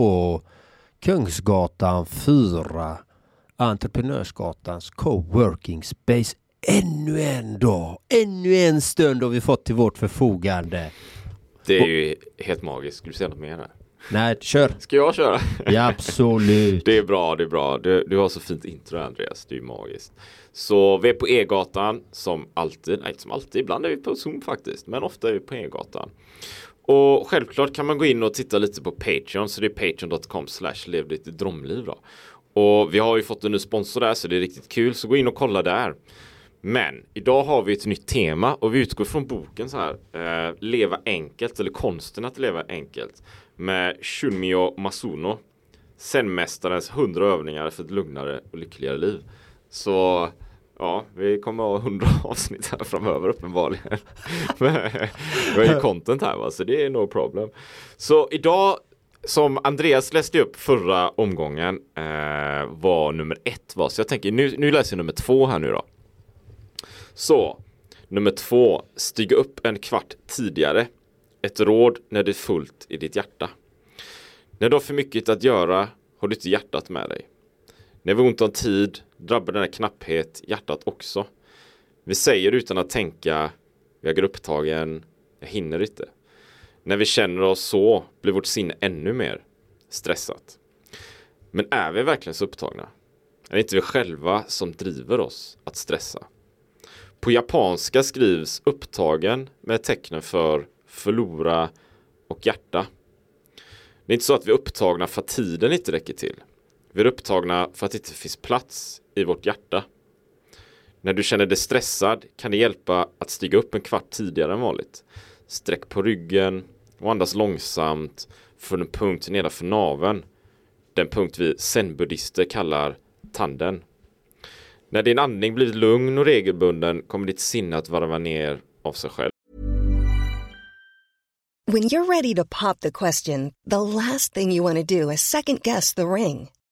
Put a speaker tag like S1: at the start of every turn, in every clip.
S1: på Kungsgatan 4, Entreprenörsgatans coworking space. Ännu en dag, ännu en stund har vi fått till vårt förfogande.
S2: Det är ju helt magiskt. Skulle du säga något mer? Här?
S1: Nej, kör!
S2: Ska jag köra?
S1: Ja, absolut.
S2: det är bra, det är bra. Du, du har så fint intro Andreas. Det är ju magiskt. Så vi är på E-gatan som alltid. Nej, inte som alltid. Ibland är vi på Zoom faktiskt. Men ofta är vi på E-gatan. Och självklart kan man gå in och titta lite på Patreon. Så det är patreon.com slash lev ditt drömliv då. Och vi har ju fått en ny sponsor där så det är riktigt kul. Så gå in och kolla där. Men idag har vi ett nytt tema och vi utgår från boken så här. Eh, leva enkelt eller konsten att leva enkelt. Med Shunmyo Masuno. Zenmästarens 100 övningar för ett lugnare och lyckligare liv. Så ja, vi kommer ha 100 avsnitt här framöver uppenbarligen. vi har ju content här va, så det är no problem. Så idag som Andreas läste upp förra omgången eh, var nummer ett va? Så jag tänker nu, nu läser jag nummer två här nu då. Så, nummer två, stiga upp en kvart tidigare. Ett råd när det är fullt i ditt hjärta. När du har för mycket att göra har du inte hjärtat med dig. När vi har ont om tid drabbar denna knapphet hjärtat också. Vi säger utan att tänka, jag är upptagen, jag hinner inte. När vi känner oss så blir vårt sinne ännu mer stressat. Men är vi verkligen så upptagna? Är det inte vi själva som driver oss att stressa? På japanska skrivs upptagen med tecknen för förlora och hjärta. Det är inte så att vi är upptagna för att tiden inte räcker till. Vi är upptagna för att det inte finns plats i vårt hjärta. När du känner dig stressad kan det hjälpa att stiga upp en kvart tidigare än vanligt. Sträck på ryggen och andas långsamt från en punkt nedanför naveln. Den punkt vi zen-buddhister kallar tanden. När din andning blir lugn och regelbunden kommer ditt sinne att varva ner av sig själv.
S3: When you're ready to pop the question, the last thing you want to do is second guess the ring.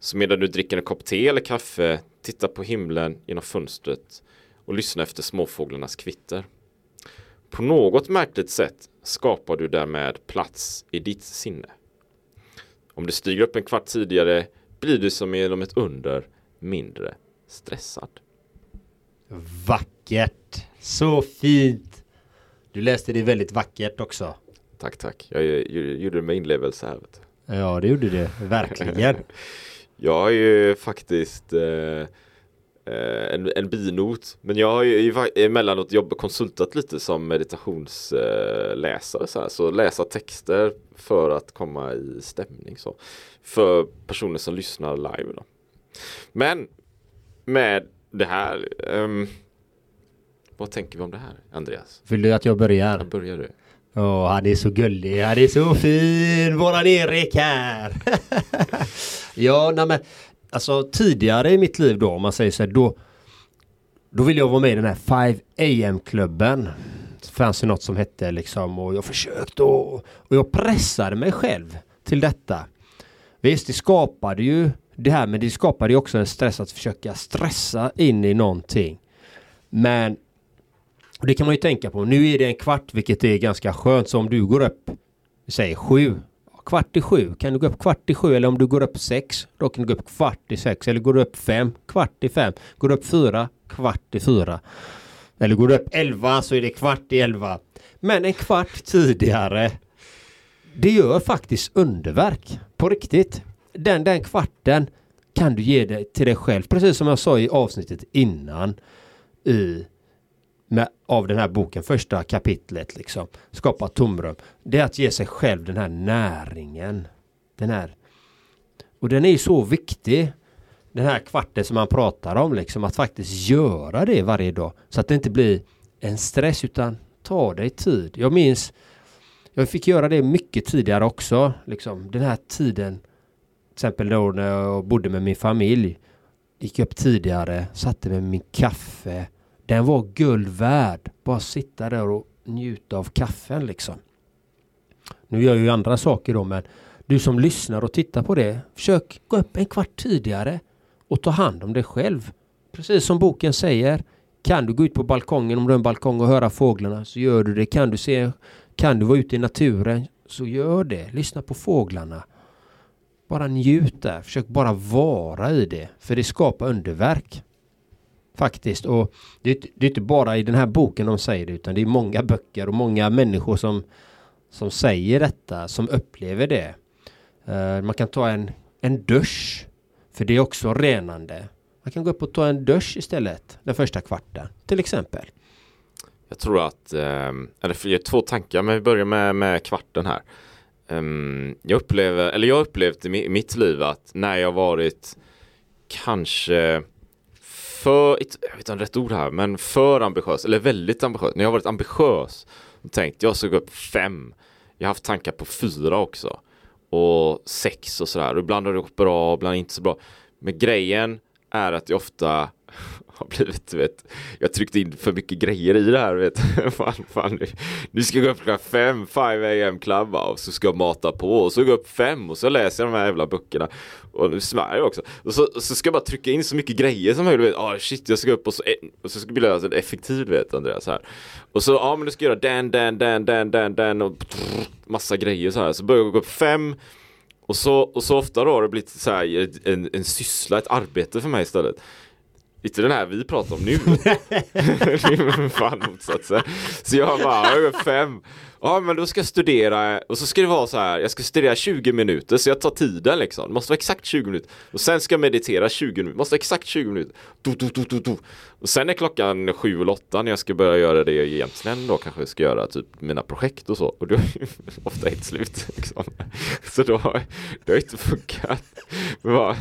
S2: Så medan du dricker en kopp te eller kaffe, titta på himlen genom fönstret och lyssna efter småfåglarnas kvitter. På något märkligt sätt skapar du därmed plats i ditt sinne. Om du stiger upp en kvart tidigare blir du som genom ett under mindre stressad.
S1: Vackert! Så fint! Du läste det väldigt vackert också.
S2: Tack, tack. Jag, jag, jag gjorde det med inlevelse här.
S1: Ja, det gjorde det. Verkligen.
S2: Jag har ju faktiskt eh, eh, en, en binot, men jag har ju emellanåt jobbat konsultat lite som meditationsläsare så, här, så läsa texter för att komma i stämning så. För personer som lyssnar live då. Men med det här um, Vad tänker vi om det här Andreas?
S1: Vill du att jag börjar?
S2: Jag börjar du.
S1: Oh, han är så gullig. Han är så fin, våran Erik här. ja, nej men alltså tidigare i mitt liv då, om man säger så här, då då ville jag vara med i den här 5 AM klubben. Det fanns ju något som hette liksom och jag försökte och, och jag pressade mig själv till detta. Visst, det skapade ju det här men det skapade ju också en stress att försöka stressa in i någonting. Men och det kan man ju tänka på. Nu är det en kvart vilket är ganska skönt. Så om du går upp, säg sju, kvart i sju. Kan du gå upp kvart i sju eller om du går upp sex. Då kan du gå upp kvart i sex. Eller går du upp fem, kvart i fem. Går du upp fyra, kvart i fyra. Eller går du upp elva så är det kvart i elva. Men en kvart tidigare. Det gör faktiskt underverk. På riktigt. Den, den kvarten kan du ge dig till dig själv. Precis som jag sa i avsnittet innan. I med, av den här boken, första kapitlet liksom. Skapa tomrum. Det är att ge sig själv den här näringen. Den här. Och den är ju så viktig. Den här kvarten som man pratar om liksom. Att faktiskt göra det varje dag. Så att det inte blir en stress utan ta dig tid. Jag minns jag fick göra det mycket tidigare också. Liksom den här tiden. Till exempel då när jag bodde med min familj. Gick upp tidigare, satte mig med min kaffe den var guld värd. Bara sitta där och njuta av kaffen liksom. Nu gör jag ju andra saker då men du som lyssnar och tittar på det. Försök gå upp en kvart tidigare och ta hand om dig själv. Precis som boken säger. Kan du gå ut på balkongen om du har en balkong och höra fåglarna så gör du det. Kan du se kan du vara ute i naturen så gör det. Lyssna på fåglarna. Bara njut där. Försök bara vara i det. För det skapar underverk. Faktiskt. Och det, det är inte bara i den här boken de säger det utan det är många böcker och många människor som, som säger detta, som upplever det. Uh, man kan ta en, en dusch. För det är också renande. Man kan gå upp och ta en dusch istället den första kvarten till exempel.
S2: Jag tror att, ehm, eller jag har två tankar men vi börjar med, med kvarten här. Ehm, jag upplever, eller jag har upplevt i mitt liv att när jag varit kanske för, jag vet inte om det är rätt ord här, men för ambitiös, eller väldigt ambitiös. När jag har varit ambitiös och tänkt, jag ska gå upp fem. Jag har haft tankar på fyra också. Och sex och sådär. Och ibland har det gått bra, ibland inte så bra. Men grejen är att jag ofta har blivit, du vet, jag tryckte in för mycket grejer i det här, vet. fan, fan, nu ska jag gå upp klockan fem, 5 am club och så ska jag mata på och så går jag upp fem och så läser jag de här jävla böckerna och nu svär jag också. Och så, och så ska jag bara trycka in så mycket grejer som möjligt, ah oh, shit jag ska upp och så, eh, och så ska jag bli alltså effektiv vet Andreas här. Och så, ja ah, men du ska göra den, den, den, den, den, den och massa grejer så här. Så börjar jag gå upp fem och så, och så ofta då har det blivit så här en, en syssla, ett arbete för mig istället. Inte den här vi pratar om nu. Fan motsatsen. Så jag bara, är fem. Ja men då ska jag studera och så ska det vara så här, jag ska studera 20 minuter så jag tar tiden liksom. Det måste vara exakt 20 minuter. Och sen ska jag meditera 20 minuter, måste vara exakt 20 minuter. Do, do, do, do, do. Och sen är klockan 7 eller 8 när jag ska börja göra det egentligen då kanske jag ska göra typ mina projekt och så. Och då är det ofta helt slut. Liksom. Så då har det har inte funkat. vad,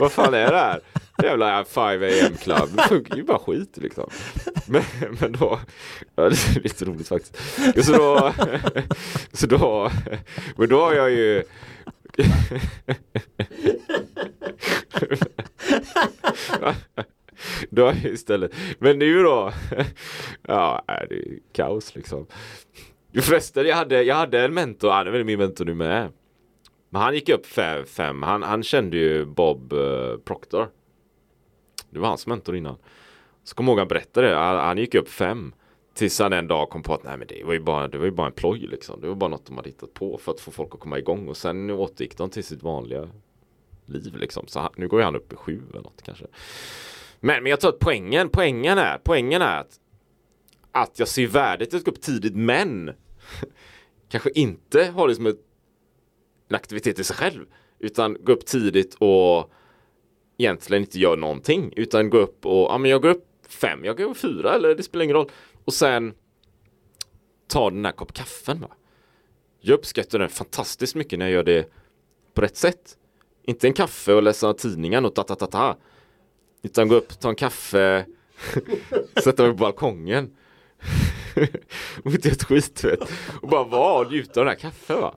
S2: vad fan är det här? Jävla 5 am club. Det funkar ju bara skit liksom. Men, men då, ja, det är lite roligt faktiskt. Så då, så då, men då har jag ju då har jag istället, men nu då, ja det är kaos liksom. Förresten, jag hade, jag hade en mentor, han är väl min mentor nu med. Men han gick upp fem, fem. Han, han kände ju Bob eh, Proctor. Det var hans mentor innan. Så kom ihåg han berättade det. Han, han gick upp fem. Tills han en dag kom på att nej men det var ju bara, det var ju bara en ploj liksom. Det var bara något de hade hittat på för att få folk att komma igång. Och sen återgick de till sitt vanliga liv liksom. Så han, nu går han upp i sju eller något kanske. Men, men jag tror att poängen, poängen är, poängen är att, att jag ser värdet i att gå upp tidigt men kanske inte har det som ett, en aktivitet i sig själv. Utan gå upp tidigt och egentligen inte gör någonting utan gå upp och, ja men jag går upp fem, jag går upp fyra eller det spelar ingen roll. Och sen ta den här kopp kaffen va. Jag uppskattar den fantastiskt mycket när jag gör det på rätt sätt. Inte en kaffe och läsa tidningen och ta ta ta ta. Utan gå upp, ta en kaffe, sätta mig på balkongen inte ett skit vet. Och bara vara och njuta av den här kaffen va.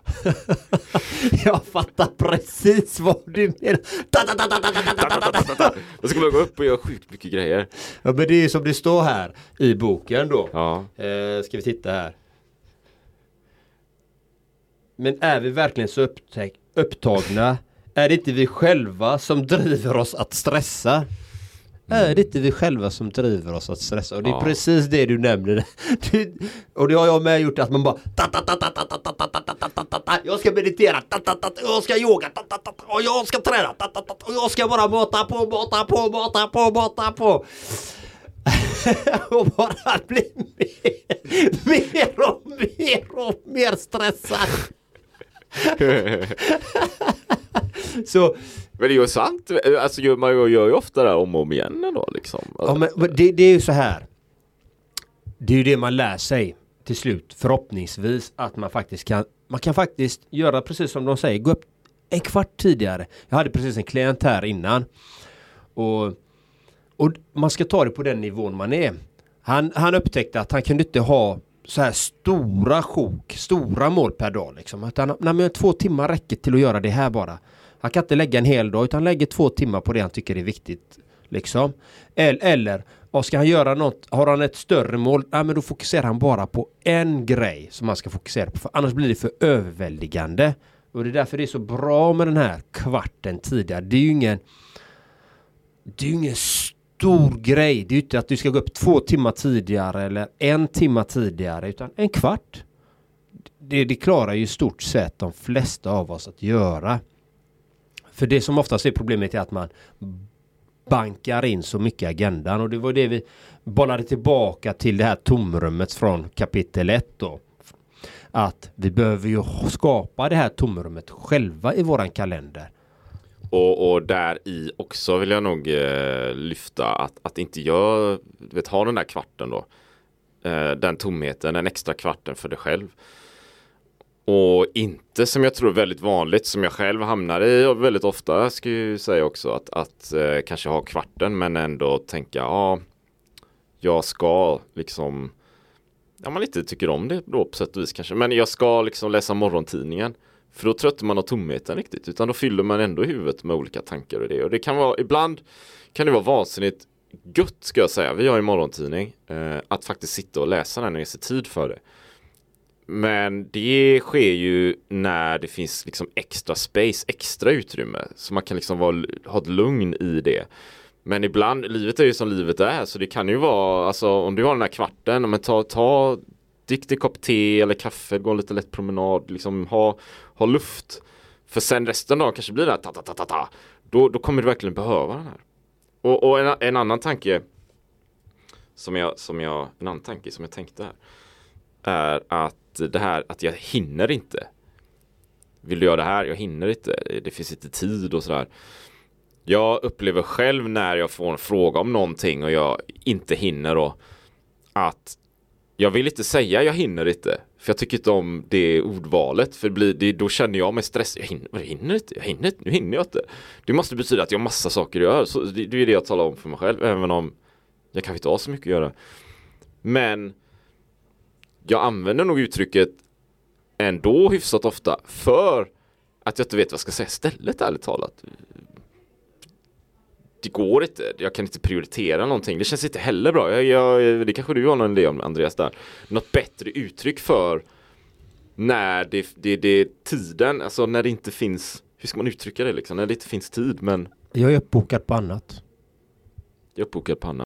S1: Jag fattar precis vad du menar.
S2: Och så ska man gå upp och göra sjukt mycket grejer.
S1: Ja men det är ju som det står här i boken då.
S2: Ja.
S1: Eh, ska vi titta här. Men är vi verkligen så upptagna Är det inte vi själva som driver oss att stressa? Är det inte vi själva som driver oss att stressa? Och det är
S2: ja.
S1: precis det du nämner. Och det har jag med gjort att man bara Jag ska meditera, jag ska yoga, och jag ska träna, och jag ska bara mata på, mata på, mata på, mata på. och bara bli mer, mer och mer och mer stressad. så
S2: men det är ju sant. Alltså man gör ju ofta det här om och om igen ändå liksom.
S1: Ja, men det, det är ju så här. Det är ju det man lär sig till slut förhoppningsvis att man faktiskt kan man kan faktiskt göra precis som de säger gå upp en kvart tidigare. Jag hade precis en klient här innan och, och man ska ta det på den nivån man är. Han, han upptäckte att han kunde inte ha så här stora sjok, stora mål per dag liksom. Utan, nej, men två timmar räcker till att göra det här bara. Han kan inte lägga en hel dag utan lägger två timmar på det han tycker är viktigt. Liksom. Eller, vad och ska han göra något, har han ett större mål, nej, men då fokuserar han bara på en grej som han ska fokusera på. För annars blir det för överväldigande. Och det är därför det är så bra med den här kvarten tidigare. Det är ju ingen det är ju ingen stor grej. Det är ju inte att du ska gå upp två timmar tidigare eller en timma tidigare utan en kvart. Det, det klarar ju i stort sett de flesta av oss att göra. För det som oftast är problemet är att man bankar in så mycket i agendan och det var det vi bollade tillbaka till det här tomrummet från kapitel 1 då. Att vi behöver ju skapa det här tomrummet själva i våran kalender.
S2: Och, och där i också vill jag nog eh, lyfta att, att inte jag vet, ha den där kvarten då. Eh, den tomheten, den extra kvarten för dig själv. Och inte som jag tror är väldigt vanligt som jag själv hamnar i och väldigt ofta ska jag ju säga också att, att eh, kanske ha kvarten men ändå tänka ja jag ska liksom ja man inte tycker om det då på sätt och vis kanske men jag ska liksom läsa morgontidningen för då tröttar man av tomheten riktigt utan då fyller man ändå huvudet med olika tankar och det och det kan vara ibland kan det vara vansinnigt gött ska jag säga vi har ju morgontidning eh, att faktiskt sitta och läsa den och ge sig tid för det men det sker ju när det finns liksom extra space, extra utrymme. Så man kan liksom vara, ha ett lugn i det. Men ibland, livet är ju som livet är. Så det kan ju vara, alltså om du har den här kvarten, men ta, ta drick kopp te eller kaffe, gå en lite lätt promenad, liksom ha, ha luft. För sen resten av dagen kanske blir det här ta ta ta ta ta. Då, då kommer du verkligen behöva den här. Och, och en, en annan tanke som jag, som jag, en annan tanke som jag tänkte här är att det här att jag hinner inte. Vill du göra det här? Jag hinner inte. Det finns inte tid och sådär. Jag upplever själv när jag får en fråga om någonting och jag inte hinner då att jag vill inte säga jag hinner inte. För jag tycker inte om det ordvalet. För det blir, det, då känner jag mig stressad. Jag hinner, jag hinner inte. Jag hinner inte. Nu hinner jag inte. Det måste betyda att jag har massa saker att göra. Så det, det är det jag talar om för mig själv. Även om jag kanske inte har så mycket att göra. Men jag använder nog uttrycket ändå hyfsat ofta för att jag inte vet vad jag ska säga istället ärligt talat. Det går inte, jag kan inte prioritera någonting. Det känns inte heller bra. Jag, jag, det kanske du har någon idé om Andreas där. Något bättre uttryck för när det, det, det är tiden, alltså när det inte finns, hur ska man uttrycka det liksom? När det inte finns tid men
S1: Jag är uppbokad på annat.
S2: jag är uppbokad på annat.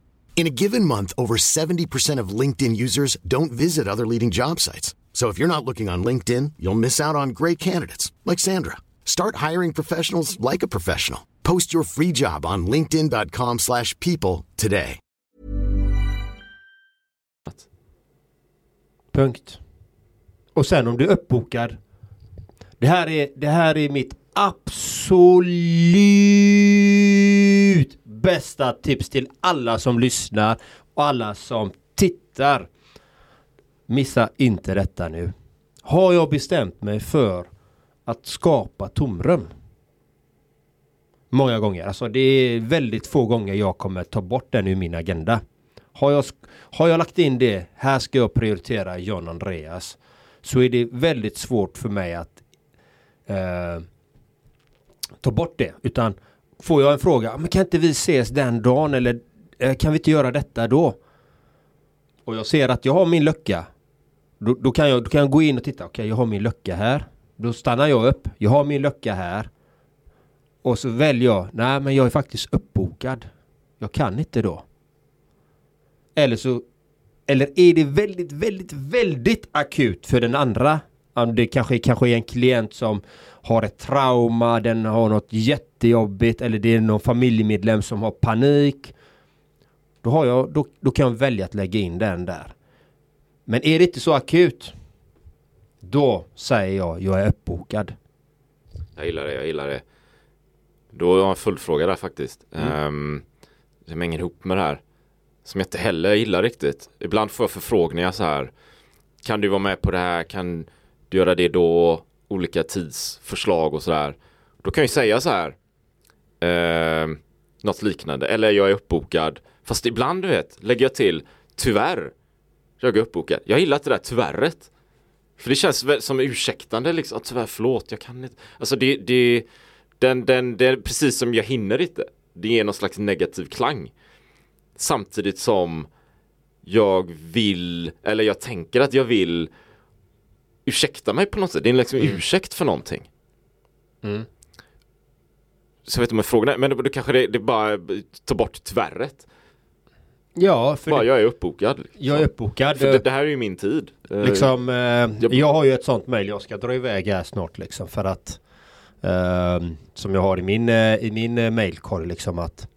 S4: In a given month, over 70% of LinkedIn users don't visit other leading job sites. So if you're not looking on LinkedIn, you'll miss out on great candidates like Sandra. Start hiring professionals like a professional. Post your free job on linkedin.com/people today.
S1: Punkt. Och sen om du är. Det här är, det här är mitt absolut bästa tips till alla som lyssnar och alla som tittar. Missa inte detta nu. Har jag bestämt mig för att skapa tomrum. Många gånger. Alltså det är väldigt få gånger jag kommer ta bort den ur min agenda. Har jag, har jag lagt in det, här ska jag prioritera John Andreas. Så är det väldigt svårt för mig att eh, ta bort det. Utan får jag en fråga, men kan inte vi ses den dagen eller eh, kan vi inte göra detta då? Och jag ser att jag har min lucka. Då, då, kan, jag, då kan jag gå in och titta, okej okay, jag har min lucka här. Då stannar jag upp, jag har min lucka här. Och så väljer jag, nej men jag är faktiskt uppbokad. Jag kan inte då. Eller så eller är det väldigt, väldigt, väldigt akut för den andra? Det kanske, kanske är en klient som har ett trauma, den har något jättejobbigt eller det är någon familjemedlem som har panik. Då, har jag, då, då kan jag välja att lägga in den där. Men är det inte så akut? Då säger jag, jag är uppbokad.
S2: Jag gillar det, jag gillar det. Då har jag en följdfråga där faktiskt. Mm. Um, som hänger ihop med det här. Som jag inte heller gillar riktigt. Ibland får jag förfrågningar så här. Kan du vara med på det här? Kan du göra det då? Olika tidsförslag och sådär. Då kan jag säga så här. Eh, något liknande. Eller jag är uppbokad. Fast ibland du vet lägger jag till tyvärr. Jag är uppbokad. Jag gillar inte det där tyvärret. För det känns som ursäktande liksom. Tyvärr förlåt jag kan inte. Alltså det, det den, den, det är precis som jag hinner inte. Det ger någon slags negativ klang. Samtidigt som jag vill, eller jag tänker att jag vill ursäkta mig på något sätt. Det är liksom mm. ursäkt för någonting. Mm. Så vet om jag frågar, men då, kanske det, det bara ta bort tvärret.
S1: Ja,
S2: för bara, det, jag är uppbokad.
S1: Liksom. Jag är uppbokad.
S2: För det, det, här är ju min tid.
S1: Eh, liksom, eh, jag, jag, har ju ett sånt mail jag ska dra iväg här snart liksom för att eh, som jag har i min, eh, i min eh, mailkorg liksom att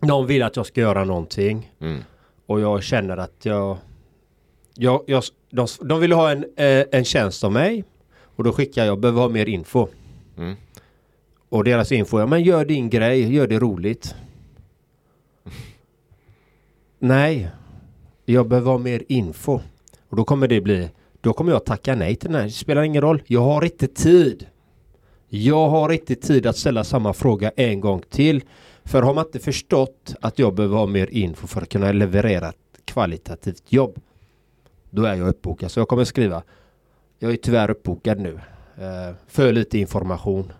S1: någon vill att jag ska göra någonting. Mm. Och jag känner att jag... jag, jag de, de vill ha en, eh, en tjänst av mig. Och då skickar jag, behöver ha mer info. Mm. Och deras info, ja men gör din grej, gör det roligt. nej, jag behöver ha mer info. Och då kommer det bli, då kommer jag tacka nej till den här. Det spelar ingen roll, jag har inte tid. Jag har inte tid att ställa samma fråga en gång till. För har man inte förstått att jag behöver ha mer info för att kunna leverera ett kvalitativt jobb. Då är jag uppbokad. Så jag kommer skriva. Jag är tyvärr uppbokad nu. Eh, för lite information.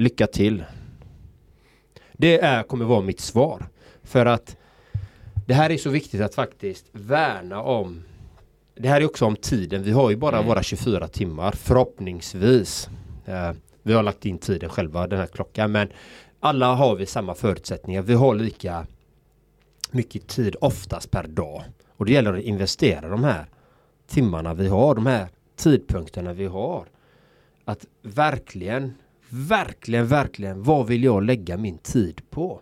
S1: Lycka till. Det är, kommer vara mitt svar. För att det här är så viktigt att faktiskt värna om. Det här är också om tiden. Vi har ju bara mm. våra 24 timmar förhoppningsvis. Eh, vi har lagt in tiden själva den här klockan men alla har vi samma förutsättningar. Vi har lika mycket tid oftast per dag. Och det gäller att investera de här timmarna vi har, de här tidpunkterna vi har. Att verkligen, verkligen, verkligen, vad vill jag lägga min tid på?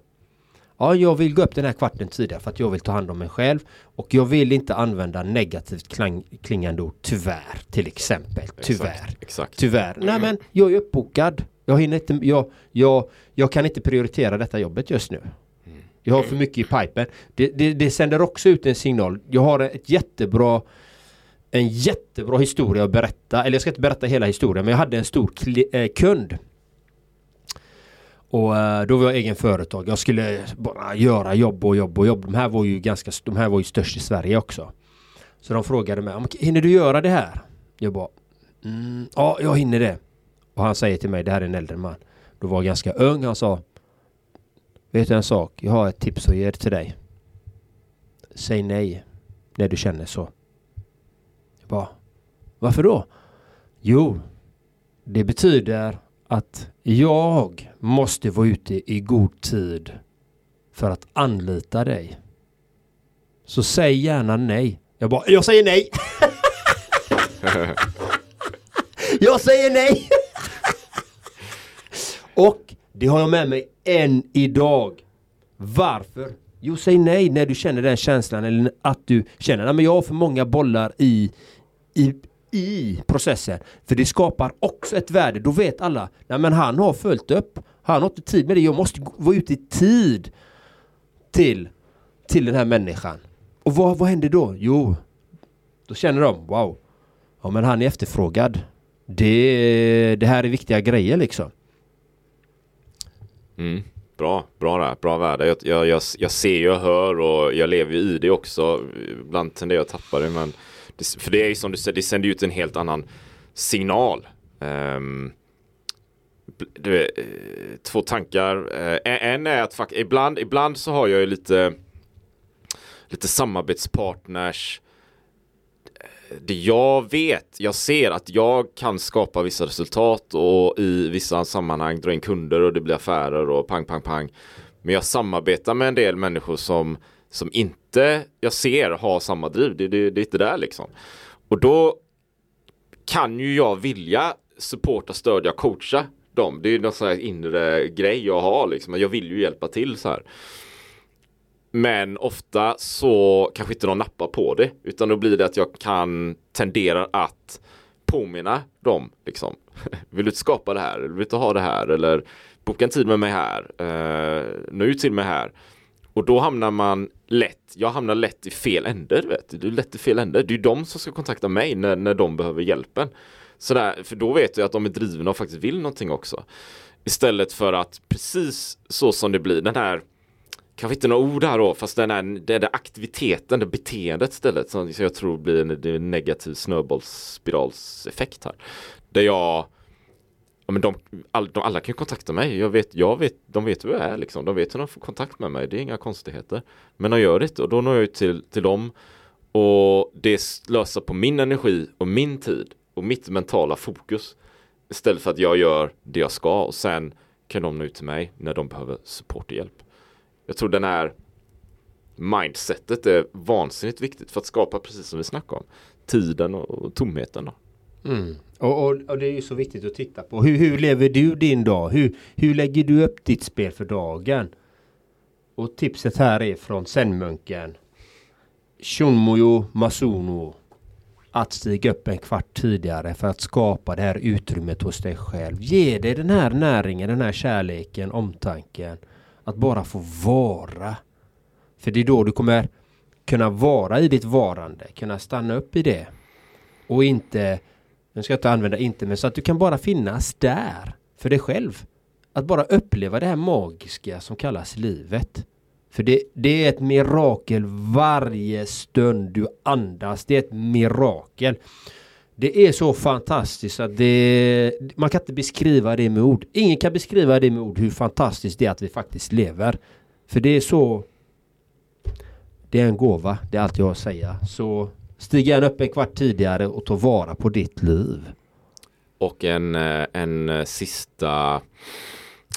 S1: Ja, jag vill gå upp den här kvarten tidigare för att jag vill ta hand om mig själv. Och jag vill inte använda negativt klang, klingande ord. Tyvärr, till exempel. Tyvärr. Exakt. Tyvärr. Nej men, jag är uppbokad. Jag hinner inte, jag, jag, jag kan inte prioritera detta jobbet just nu. Jag har för mycket i pipen. Det, det, det sänder också ut en signal. Jag har ett jättebra en jättebra historia att berätta. Eller jag ska inte berätta hela historien men jag hade en stor äh, kund. Och eh, då var jag egen företag. Jag skulle bara göra jobb och jobb och jobb. De här var ju ganska de här var ju störst i Sverige också. Så de frågade mig, hinner du göra det här? Jag bara, mm, ja jag hinner det. Och han säger till mig, det här är en äldre man. Då var jag ganska ung. Han sa Vet du en sak? Jag har ett tips att ge till dig. Säg nej när du känner så. Jag bara, varför då? Jo, det betyder att jag måste vara ute i god tid för att anlita dig. Så säg gärna nej. Jag bara, jag säger nej! jag säger nej! Och det har jag med mig än idag. Varför? Jo, säg nej när du känner den känslan eller att du känner att jag har för många bollar i, i, i processen. För det skapar också ett värde. Då vet alla, nej men han har följt upp. Han har inte tid med det. Jag måste vara ute i tid till, till den här människan. Och vad, vad händer då? Jo, då känner de, wow, ja men han är efterfrågad. Det, det här är viktiga grejer liksom.
S2: Mm. Bra, bra där, bra värde. Jag, jag, jag, jag ser och hör och jag lever ju i det också. Ibland tenderar jag att tappa det men det, För det är ju som du säger, det sänder ut en helt annan signal. Um, du, eh, två tankar. Eh, en är att ibland, ibland så har jag ju lite lite samarbetspartners det jag vet, jag ser att jag kan skapa vissa resultat och i vissa sammanhang dra in kunder och det blir affärer och pang, pang, pang. Men jag samarbetar med en del människor som, som inte jag ser har samma driv. Det, det, det är inte där liksom. Och då kan ju jag vilja supporta, stödja, coacha dem. Det är ju någon sån här inre grej jag har liksom. Jag vill ju hjälpa till så här. Men ofta så kanske inte de nappar på det utan då blir det att jag kan tendera att påminna dem liksom. Vill du inte skapa det här? Vill du inte ha det här? Eller boka en tid med mig här. Uh, nå ut till mig här. Och då hamnar man lätt, jag hamnar lätt i fel ände, vet du. är lätt i fel ände. Det är de som ska kontakta mig när, när de behöver hjälpen. Sådär, för då vet jag att de är drivna och faktiskt vill någonting också. Istället för att precis så som det blir, den här kanske inte några ord här då, fast den är, den där aktiviteten, det beteendet istället som jag tror blir en, en negativ snöbollsspiralseffekt här. Där jag Ja, men de, all, de, alla kan ju kontakta mig. Jag vet, jag vet, de vet hur jag är liksom. De vet hur de får kontakt med mig. Det är inga konstigheter. Men de gör det inte och då når jag ut till, till dem. Och det löser på min energi och min tid och mitt mentala fokus. Istället för att jag gör det jag ska och sen kan de nå ut till mig när de behöver support och hjälp. Jag tror den här mindsetet är vansinnigt viktigt för att skapa precis som vi snackade om. Tiden och tomheten. Då.
S1: Mm. Och, och, och, det är ju så viktigt att titta på. Hur, hur lever du din dag? Hur, hur lägger du upp ditt spel för dagen? Och tipset här är från Zenmunken. Shunmuyo Masuno. Att stiga upp en kvart tidigare för att skapa det här utrymmet hos dig själv. Ge dig den här näringen, den här kärleken, omtanken. Att bara få vara. För det är då du kommer kunna vara i ditt varande, kunna stanna upp i det. Och inte, nu ska jag inte använda inte, men så att du kan bara finnas där för dig själv. Att bara uppleva det här magiska som kallas livet. För det, det är ett mirakel varje stund du andas. Det är ett mirakel. Det är så fantastiskt att det, man kan inte beskriva det med ord. Ingen kan beskriva det med ord hur fantastiskt det är att vi faktiskt lever. För det är så Det är en gåva, det är allt jag har att säga. Så stig gärna upp en kvart tidigare och ta vara på ditt liv.
S2: Och en, eh, en eh, sista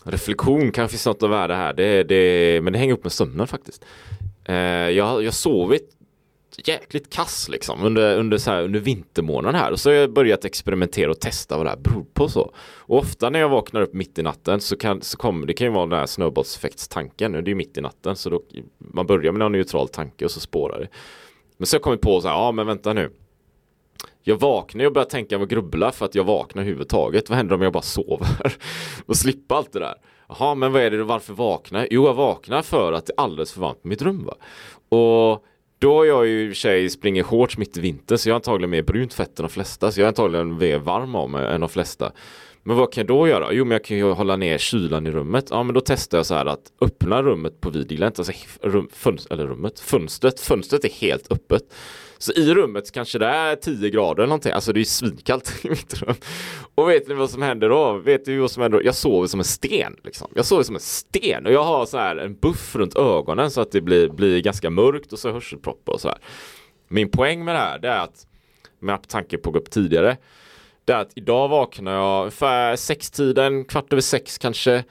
S2: reflektion kanske finns något av värde här. Det, det, men det hänger upp med sömnen faktiskt. Eh, jag har sovit jäkligt kass liksom under, under, så här, under vintermånaden här och så har jag börjat experimentera och testa vad det här beror på så. Och ofta när jag vaknar upp mitt i natten så kan så kommer det kan ju vara den här snöbollseffektstanken. Det är ju mitt i natten så då man börjar med en neutral tanke och så spårar det. Men så har jag kommit på så här, ja men vänta nu. Jag vaknar och börjar tänka och grubbla för att jag vaknar överhuvudtaget. Vad händer om jag bara sover? och slippa allt det där. Jaha, men vad är det varför vaknar? Jo, jag vaknar för att det är alldeles för varmt på mitt rum va? Och då har jag ju tjej springer shorts mitt i vintern så jag har antagligen mer brunt fett än de flesta. Så jag är antagligen mer varm av mig än de flesta. Men vad kan jag då göra? Jo men jag kan ju hålla ner kylan i rummet. Ja men då testar jag så här att öppna rummet på vid alltså rum, fönst, eller rummet, fönstret. Fönstret är helt öppet. Så i rummet kanske det är 10 grader eller någonting. Alltså det är svinkallt i mitt rum. Och vet ni vad som händer då? Vet ni vad som händer då? Jag sover som en sten. Liksom. Jag sover som en sten och jag har så här en buff runt ögonen så att det blir, blir ganska mörkt och så hörselproppar och så här. Min poäng med det här det är att med tanke på att gå upp tidigare det är att idag vaknar jag ungefär sextiden, kvart över sex kanske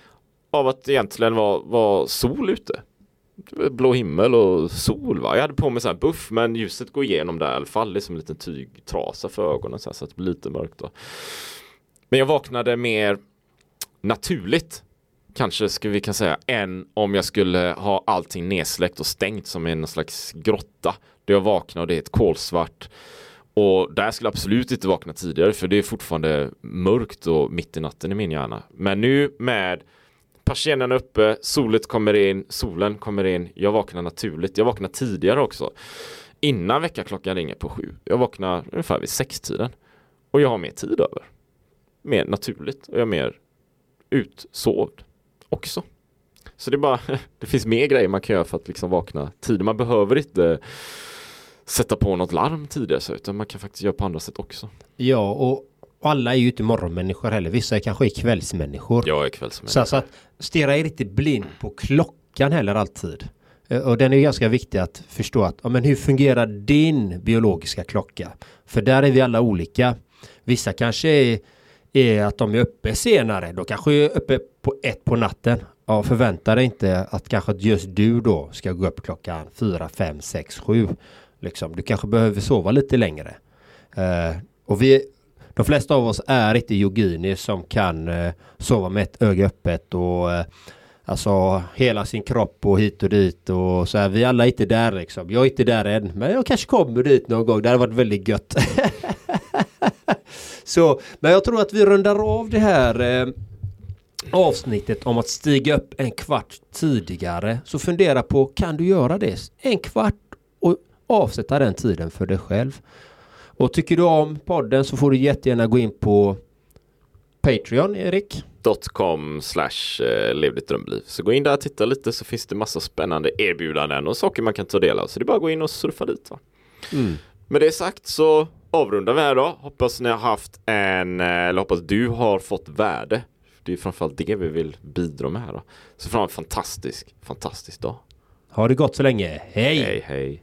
S2: av att det egentligen var, var sol ute blå himmel och sol va. Jag hade på mig så här buff men ljuset går igenom där i alla fall. Det är som en liten tygtrasa för ögonen så, här, så att det blir lite mörkt då. Men jag vaknade mer naturligt kanske skulle vi kan säga än om jag skulle ha allting nedsläckt och stängt som i en slags grotta. Där jag vaknar och det är ett kolsvart och där skulle jag absolut inte vakna tidigare för det är fortfarande mörkt och mitt i natten i min hjärna. Men nu med persiennen uppe, solet kommer in, solen kommer in. Jag vaknar naturligt. Jag vaknar tidigare också. Innan väckarklockan ringer på sju. Jag vaknar ungefär vid sextiden. Och jag har mer tid över. mer naturligt och jag är mer utsovd också. Så det är bara, det finns mer grejer man kan göra för att liksom vakna tidigt. Man behöver inte sätta på något larm tidigare så, utan man kan faktiskt göra på andra sätt också.
S1: Ja, och alla är ju inte morgonmänniskor heller. Vissa är kanske är kvällsmänniskor.
S2: Jag är
S1: Så,
S2: kvällsmänniska.
S1: så att stirra er inte blind på klockan heller alltid. Eh, Och den är ju ganska viktig att förstå att, ja, men hur fungerar din biologiska klocka? För där är vi alla olika. Vissa kanske är, är att de är uppe senare. De kanske är uppe på ett på natten. Ja, förvänta dig inte att kanske just du då ska gå upp klockan fyra, fem, sex, sju. Liksom. Du kanske behöver sova lite längre. Eh, och vi, de flesta av oss är inte yogini som kan eh, sova med ett öga öppet och eh, alltså hela sin kropp och hit och dit och så här. Vi alla är inte där liksom. Jag är inte där än, men jag kanske kommer dit någon gång. Det hade varit väldigt gött. så, men jag tror att vi rundar av det här eh, avsnittet om att stiga upp en kvart tidigare. Så fundera på, kan du göra det? En kvart avsätta den tiden för dig själv. Och tycker du om podden så får du jättegärna gå in på Patreon, Erik.
S2: .com slash eh, lev ditt drömliv. Så gå in där och titta lite så finns det massa spännande erbjudanden och saker man kan ta del av. Så det är bara att gå in och surfa dit. Va? Med det sagt så avrundar vi här då. Hoppas ni har haft en, eh, eller hoppas du har fått värde. Det är framförallt det vi vill bidra med här då. Så fram en fantastisk, fantastisk dag.
S1: Ha det gott så länge. Hej!
S2: Hej hej.